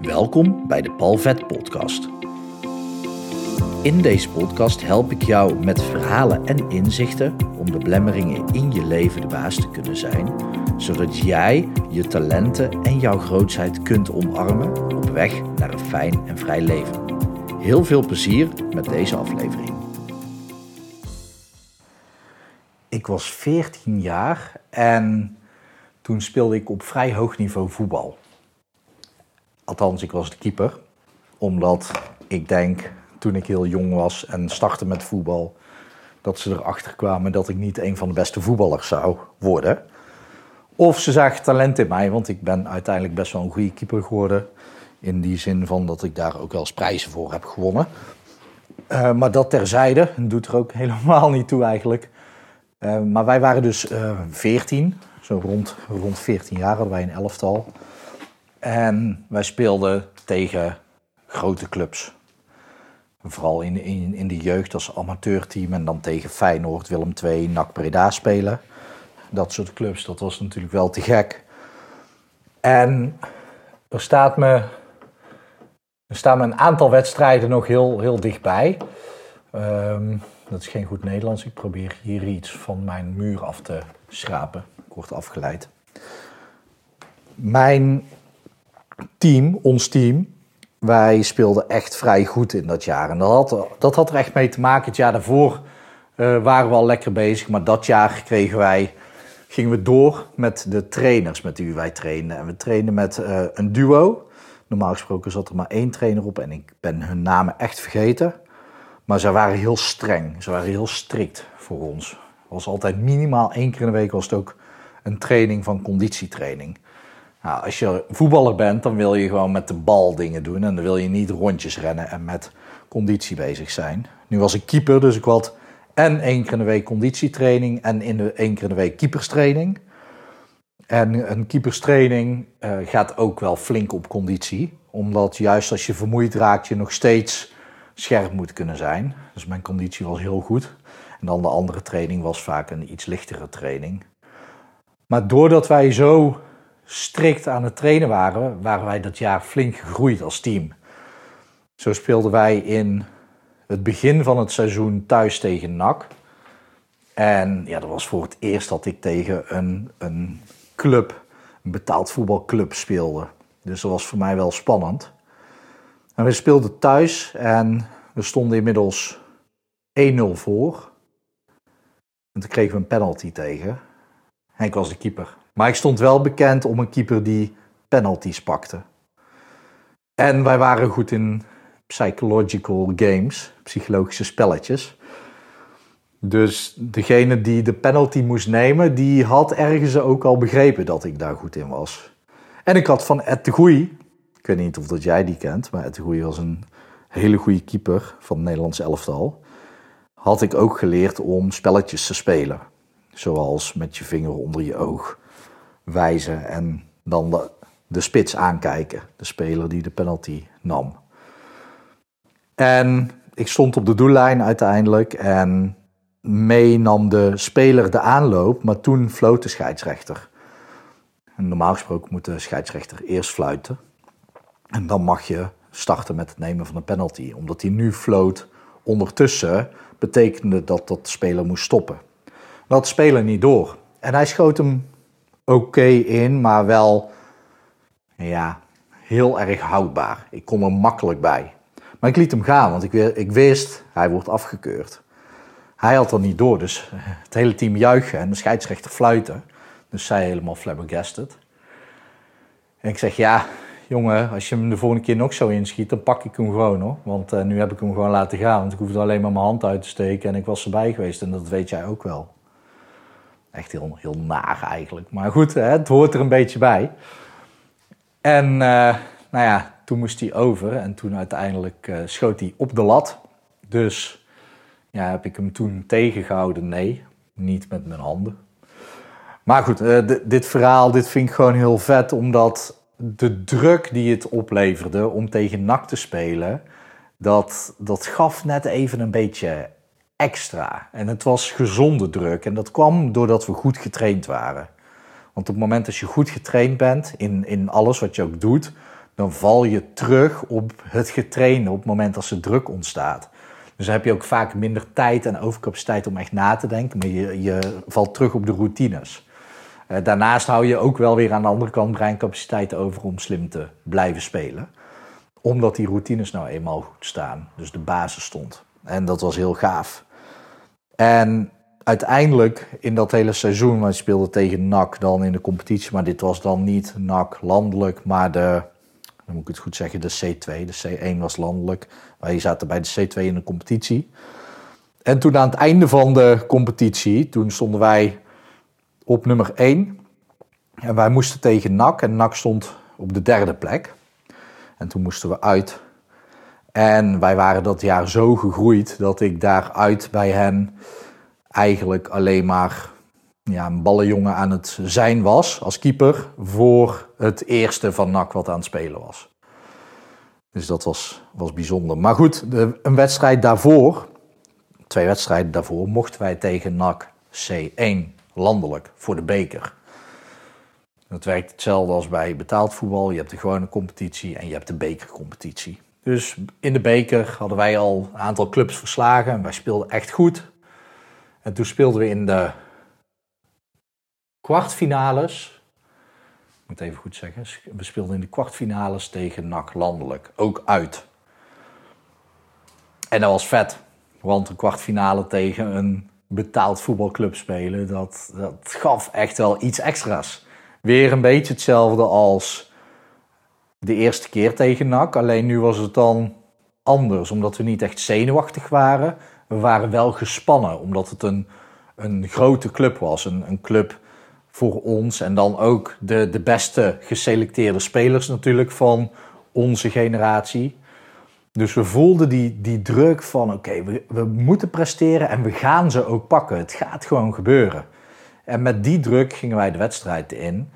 Welkom bij de Palvet Podcast. In deze podcast help ik jou met verhalen en inzichten om de blemmeringen in je leven de baas te kunnen zijn, zodat jij je talenten en jouw grootheid kunt omarmen op weg naar een fijn en vrij leven. Heel veel plezier met deze aflevering. Ik was 14 jaar en toen speelde ik op vrij hoog niveau voetbal. Althans, ik was de keeper. Omdat ik denk, toen ik heel jong was en startte met voetbal, dat ze erachter kwamen dat ik niet een van de beste voetballers zou worden. Of ze zagen talent in mij, want ik ben uiteindelijk best wel een goede keeper geworden. In die zin van dat ik daar ook wel eens prijzen voor heb gewonnen. Uh, maar dat terzijde, doet er ook helemaal niet toe eigenlijk. Uh, maar wij waren dus uh, 14, zo rond, rond 14 jaar hadden wij een elftal. En wij speelden tegen grote clubs. Vooral in, in, de jeugd als amateurteam en dan tegen Feyenoord, Willem II, NAC Breda spelen. Dat soort clubs, dat was natuurlijk wel te gek. En er staat me, er staan me een aantal wedstrijden nog heel, heel dichtbij. Um, dat is geen goed Nederlands. Ik probeer hier iets van mijn muur af te schrapen. Ik word afgeleid. Mijn team, ons team, wij speelden echt vrij goed in dat jaar. En dat had, dat had er echt mee te maken. Het jaar daarvoor uh, waren we al lekker bezig. Maar dat jaar kregen wij, gingen we door met de trainers met wie wij trainen. En we trainen met uh, een duo. Normaal gesproken zat er maar één trainer op en ik ben hun namen echt vergeten. Maar ze waren heel streng. Ze waren heel strikt voor ons. Het was altijd minimaal één keer in de week was het ook een training van conditietraining. Nou, als je voetballer bent, dan wil je gewoon met de bal dingen doen. En dan wil je niet rondjes rennen en met conditie bezig zijn. Nu was ik keeper, dus ik had en één keer in de week conditietraining en in de, één keer in de week keeperstraining. En een keeperstraining uh, gaat ook wel flink op conditie. Omdat juist als je vermoeid raakt, je nog steeds scherp moet kunnen zijn. Dus mijn conditie was heel goed. En dan de andere training was vaak een iets lichtere training. Maar doordat wij zo strikt aan het trainen waren, waren wij dat jaar flink gegroeid als team. Zo speelden wij in het begin van het seizoen thuis tegen NAC. En ja, dat was voor het eerst dat ik tegen een, een club, een betaald voetbalclub speelde. Dus dat was voor mij wel spannend. En we speelden thuis en we stonden inmiddels 1-0 voor. En toen kregen we een penalty tegen. En ik was de keeper. Maar ik stond wel bekend om een keeper die penalties pakte. En wij waren goed in psychological games, psychologische spelletjes. Dus degene die de penalty moest nemen, die had ergens ook al begrepen dat ik daar goed in was. En ik had van Ed de Goeie, ik weet niet of dat jij die kent, maar Ed de was een hele goede keeper van het Nederlands elftal. Had ik ook geleerd om spelletjes te spelen. Zoals met je vinger onder je oog wijzen en dan de, de spits aankijken. De speler die de penalty nam. En ik stond op de doellijn uiteindelijk en mee nam de speler de aanloop, maar toen floot de scheidsrechter. Normaal gesproken moet de scheidsrechter eerst fluiten. En dan mag je starten met het nemen van een penalty. Omdat hij nu floot ondertussen, betekende dat dat de speler moest stoppen. Dat speler niet door. En hij schoot hem oké in, maar wel ja, heel erg houdbaar. Ik kom er makkelijk bij. Maar ik liet hem gaan, want ik, ik wist, hij wordt afgekeurd. Hij had er niet door, dus het hele team juichen en de scheidsrechter fluiten. Dus zij helemaal flabbergasted. En ik zeg, ja, jongen, als je hem de volgende keer nog zo inschiet, dan pak ik hem gewoon hoor. Want uh, nu heb ik hem gewoon laten gaan, want ik hoefde alleen maar mijn hand uit te steken en ik was erbij geweest en dat weet jij ook wel. Echt heel, heel eigenlijk. Maar goed, hè, het hoort er een beetje bij. En uh, nou ja, toen moest hij over en toen uiteindelijk uh, schoot hij op de lat. Dus ja, heb ik hem toen tegengehouden? Nee, niet met mijn handen. Maar goed, uh, dit verhaal dit vind ik gewoon heel vet, omdat de druk die het opleverde om tegen NAC te spelen, dat, dat gaf net even een beetje extra. En het was gezonde druk. En dat kwam doordat we goed getraind waren. Want op het moment dat je goed getraind bent in, in alles wat je ook doet, dan val je terug op het getrainde op het moment dat er druk ontstaat. Dus dan heb je ook vaak minder tijd en overcapaciteit om echt na te denken, maar je, je valt terug op de routines. Uh, daarnaast hou je ook wel weer aan de andere kant breincapaciteit over om slim te blijven spelen. Omdat die routines nou eenmaal goed staan. Dus de basis stond. En dat was heel gaaf. En uiteindelijk in dat hele seizoen, wij speelden tegen NAC dan in de competitie, maar dit was dan niet NAC landelijk, maar de, moet ik het goed zeggen, de C2. De C1 was landelijk. Wij zaten bij de C2 in de competitie. En toen aan het einde van de competitie, toen stonden wij op nummer 1. En wij moesten tegen NAC en NAC stond op de derde plek. En toen moesten we uit. En wij waren dat jaar zo gegroeid dat ik daaruit bij hen eigenlijk alleen maar ja, een ballenjongen aan het zijn was als keeper voor het eerste van NAC wat aan het spelen was. Dus dat was, was bijzonder. Maar goed, de, een wedstrijd daarvoor, twee wedstrijden daarvoor, mochten wij tegen NAC C1 landelijk voor de beker. Dat werkt hetzelfde als bij betaald voetbal. Je hebt de gewone competitie en je hebt de bekercompetitie. Dus in de beker hadden wij al een aantal clubs verslagen. En wij speelden echt goed. En toen speelden we in de kwartfinales. Ik moet even goed zeggen. We speelden in de kwartfinales tegen NAC landelijk. Ook uit. En dat was vet. Want een kwartfinale tegen een betaald voetbalclub spelen, dat, dat gaf echt wel iets extra's. Weer een beetje hetzelfde als de eerste keer tegen NAC. Alleen nu was het dan anders, omdat we niet echt zenuwachtig waren. We waren wel gespannen, omdat het een, een grote club was. Een, een club voor ons en dan ook de, de beste geselecteerde spelers natuurlijk van onze generatie. Dus we voelden die, die druk van oké, we, we moeten presteren en we gaan ze ook pakken. Het gaat gewoon gebeuren. En met die druk gingen wij de wedstrijd in.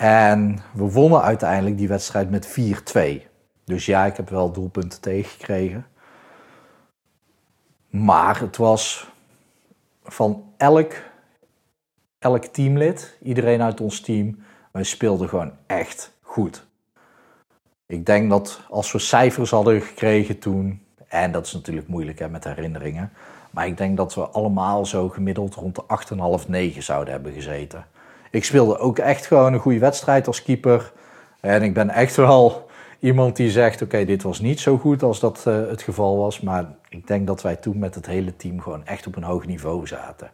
En we wonnen uiteindelijk die wedstrijd met 4-2. Dus ja, ik heb wel doelpunten tegengekregen. Maar het was van elk, elk teamlid, iedereen uit ons team, wij speelden gewoon echt goed. Ik denk dat als we cijfers hadden gekregen toen, en dat is natuurlijk moeilijk hè, met herinneringen, maar ik denk dat we allemaal zo gemiddeld rond de 8,5, 9 zouden hebben gezeten. Ik speelde ook echt gewoon een goede wedstrijd als keeper. En ik ben echt wel iemand die zegt: Oké, dit was niet zo goed als dat uh, het geval was. Maar ik denk dat wij toen met het hele team gewoon echt op een hoog niveau zaten.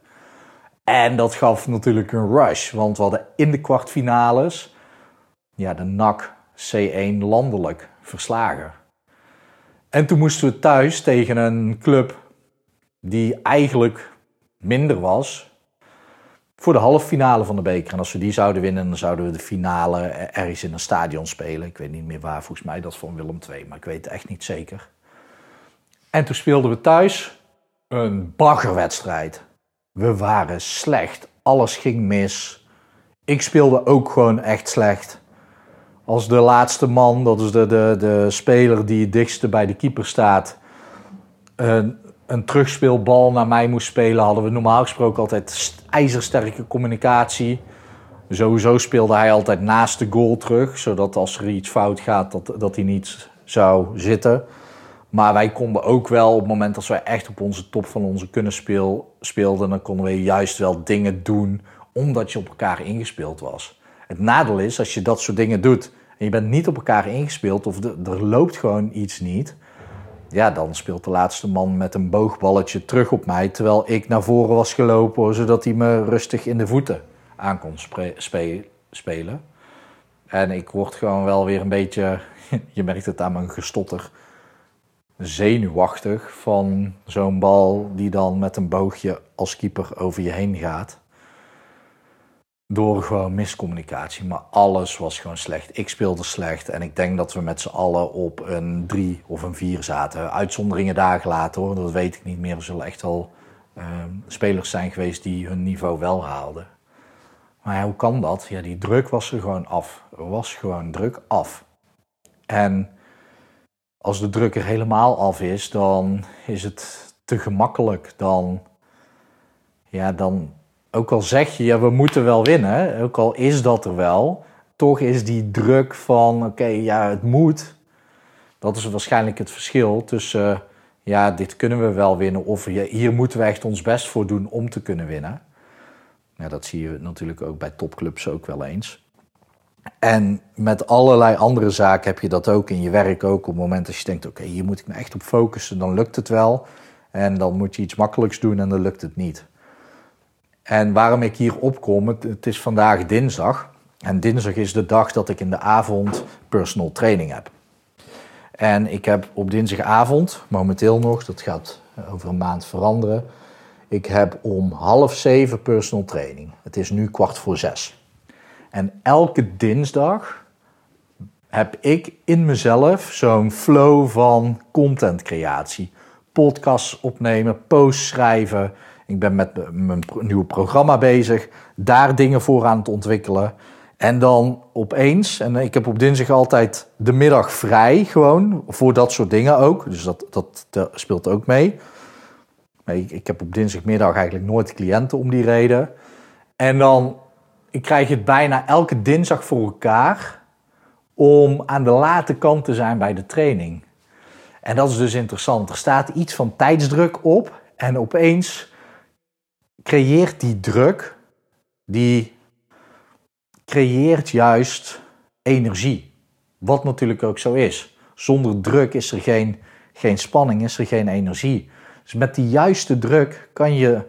En dat gaf natuurlijk een rush. Want we hadden in de kwartfinales ja, de NAC C1 landelijk verslagen. En toen moesten we thuis tegen een club die eigenlijk minder was voor de halve finale van de beker. En als we die zouden winnen, dan zouden we de finale ergens in een stadion spelen. Ik weet niet meer waar, volgens mij dat van Willem II, maar ik weet het echt niet zeker. En toen speelden we thuis een baggerwedstrijd. We waren slecht, alles ging mis. Ik speelde ook gewoon echt slecht als de laatste man, dat is de, de, de speler die het dichtste bij de keeper staat, een, een terugspeelbal naar mij moest spelen, hadden we normaal gesproken altijd ijzersterke communicatie. Sowieso speelde hij altijd naast de goal terug, zodat als er iets fout gaat, dat, dat hij niet zou zitten. Maar wij konden ook wel, op het moment dat wij echt op onze top van onze kunnen speel, speelden, dan konden we juist wel dingen doen omdat je op elkaar ingespeeld was. Het nadeel is, als je dat soort dingen doet en je bent niet op elkaar ingespeeld of er loopt gewoon iets niet, ja, dan speelt de laatste man met een boogballetje terug op mij, terwijl ik naar voren was gelopen, zodat hij me rustig in de voeten aan kon spelen. En ik word gewoon wel weer een beetje, je merkt het aan mijn gestotter, zenuwachtig van zo'n bal die dan met een boogje als keeper over je heen gaat. Door gewoon miscommunicatie. Maar alles was gewoon slecht. Ik speelde slecht. En ik denk dat we met z'n allen op een drie of een vier zaten. Uitzonderingen daar gelaten hoor. Dat weet ik niet meer. Er zullen echt wel uh, spelers zijn geweest die hun niveau wel haalden. Maar hoe kan dat? Ja, die druk was er gewoon af. Er was gewoon druk af. En als de druk er helemaal af is, dan is het te gemakkelijk. Dan, ja, dan, ook al zeg je, ja, we moeten wel winnen, ook al is dat er wel, toch is die druk van, oké, ja, het moet. Dat is waarschijnlijk het verschil tussen, ja, dit kunnen we wel winnen. Of hier moeten we echt ons best voor doen om te kunnen winnen. Ja, dat zie je natuurlijk ook bij topclubs ook wel eens. En met allerlei andere zaken heb je dat ook in je werk ook. Op het moment dat je denkt, oké, hier moet ik me echt op focussen, dan lukt het wel. En dan moet je iets makkelijks doen en dan lukt het niet. En waarom ik hier opkom, het, is vandaag dinsdag. En dinsdag is de dag dat ik in de avond personal training heb. En ik heb op dinsdagavond, momenteel nog, dat gaat over een maand veranderen. Ik heb om half zeven personal training. Het is nu kwart voor zes. En elke dinsdag heb ik in mezelf zo'n flow van contentcreatie. Podcasts opnemen, posts schrijven. Ik ben met mijn nieuwe programma bezig. Daar dingen voor aan het ontwikkelen. En dan opeens, en ik heb op dinsdag altijd de middag vrij, gewoon voor dat soort dingen ook. Dus dat, dat, speelt ook mee. Ik, ik heb op dinsdagmiddag eigenlijk nooit cliënten om die reden. En dan ik krijg het bijna elke dinsdag voor elkaar om aan de late kant te zijn bij de training. En dat is dus interessant. Er staat iets van tijdsdruk op en opeens creëert die druk, die creëert juist energie. Wat natuurlijk ook zo is. Zonder druk is er geen, geen spanning, is er geen energie. Dus met die juiste druk kan je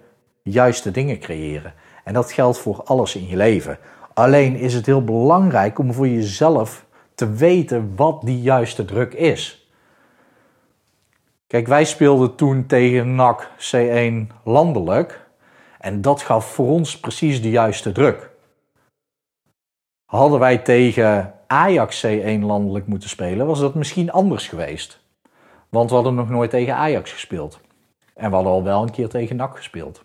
juiste dingen creëren. En dat geldt voor alles in je leven. Alleen is het heel belangrijk om voor jezelf te weten wat die juiste druk is. Kijk, wij speelden toen tegen NAC C1 landelijk. En dat gaf voor ons precies de juiste druk. Hadden wij tegen Ajax C1 landelijk moeten spelen, was dat misschien anders geweest. Want we hadden nog nooit tegen Ajax gespeeld. En we hadden al wel een keer tegen NAC gespeeld.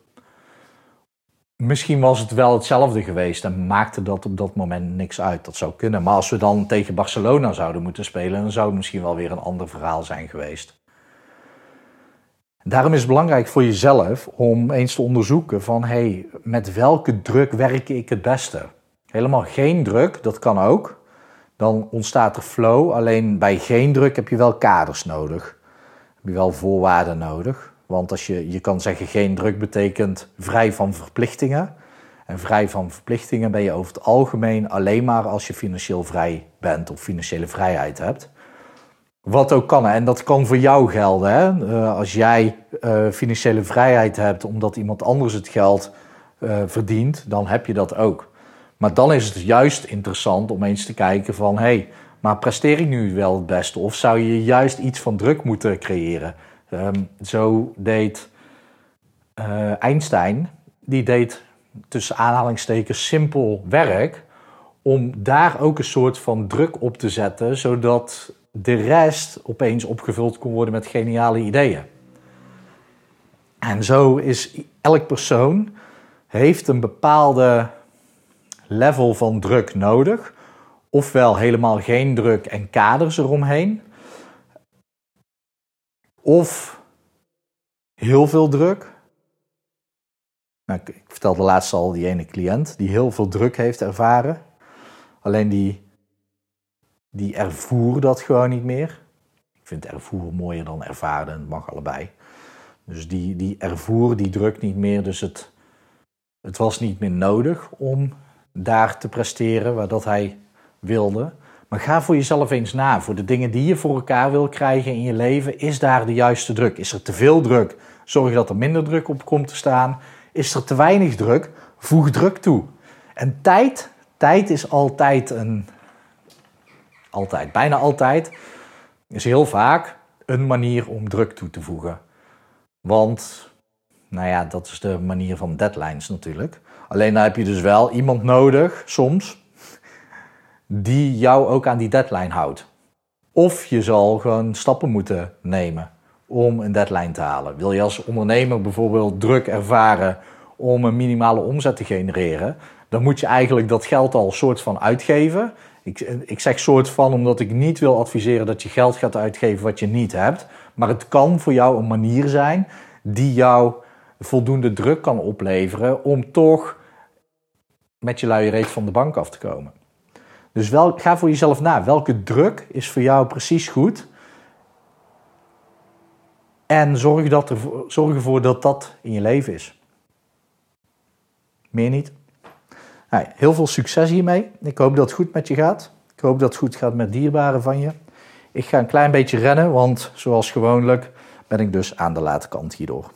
Misschien was het wel hetzelfde geweest en maakte dat op dat moment niks uit. Dat zou kunnen. Maar als we dan tegen Barcelona zouden moeten spelen, dan zou het misschien wel weer een ander verhaal zijn geweest. Daarom is het belangrijk voor jezelf om eens te onderzoeken van hey, met welke druk werk ik het beste? Helemaal geen druk, dat kan ook. Dan ontstaat er flow. Alleen bij geen druk heb je wel kaders nodig. Heb je wel voorwaarden nodig. Want als je, je kan zeggen geen druk betekent vrij van verplichtingen. En vrij van verplichtingen ben je over het algemeen alleen maar als je financieel vrij bent of financiële vrijheid hebt. Wat ook kan, en dat kan voor jou gelden. Hè? Uh, als jij uh, financiële vrijheid hebt omdat iemand anders het geld uh, verdient, dan heb je dat ook. Maar dan is het juist interessant om eens te kijken van... hé, hey, maar presteer ik nu wel het beste? Of zou je juist iets van druk moeten creëren? Um, zo deed Einstein, die deed tussen aanhalingstekens simpel werk om daar ook een soort van druk op te zetten, zodat de rest opeens opgevuld kon worden met geniale ideeën. En zo is elk persoon heeft een bepaalde level van druk nodig, ofwel helemaal geen druk en kaders eromheen, of heel veel druk. Nou, ik, ik vertelde laatst al die ene cliënt die heel veel druk heeft ervaren. Alleen die, die ervoer dat gewoon niet meer. Ik vind ervoer mooier dan ervaren, het mag allebei. Dus die, die ervoer die druk niet meer. Dus het, het was niet meer nodig om daar te presteren waar dat hij wilde. Maar ga voor jezelf eens na. Voor de dingen die je voor elkaar wil krijgen in je leven, is daar de juiste druk? Is er te veel druk? Zorg dat er minder druk op komt te staan. Is er te weinig druk? Voeg druk toe. En tijd, tijd is altijd een. Altijd, bijna altijd, is heel vaak een manier om druk toe te voegen. Want, nou ja, dat is de manier van deadlines natuurlijk. Alleen dan heb je dus wel iemand nodig, soms, die jou ook aan die deadline houdt. Of je zal gewoon stappen moeten nemen om een deadline te halen. Wil je als ondernemer bijvoorbeeld druk ervaren om een minimale omzet te genereren, dan moet je eigenlijk dat geld al soort van uitgeven. Ik, ik zeg soort van omdat ik niet wil adviseren dat je geld gaat uitgeven wat je niet hebt. Maar het kan voor jou een manier zijn die jou voldoende druk kan opleveren om toch met je luie reet van de bank af te komen. Dus wel, ga voor jezelf na. Welke druk is voor jou precies goed? En zorg, dat ervoor, zorg ervoor dat dat in je leven is. Meer niet. Nou, heel veel succes hiermee. Ik hoop dat het goed met je gaat. Ik hoop dat het goed gaat met dierbaren van je. Ik ga een klein beetje rennen, want zoals gewoonlijk ben ik dus aan de late kant hierdoor.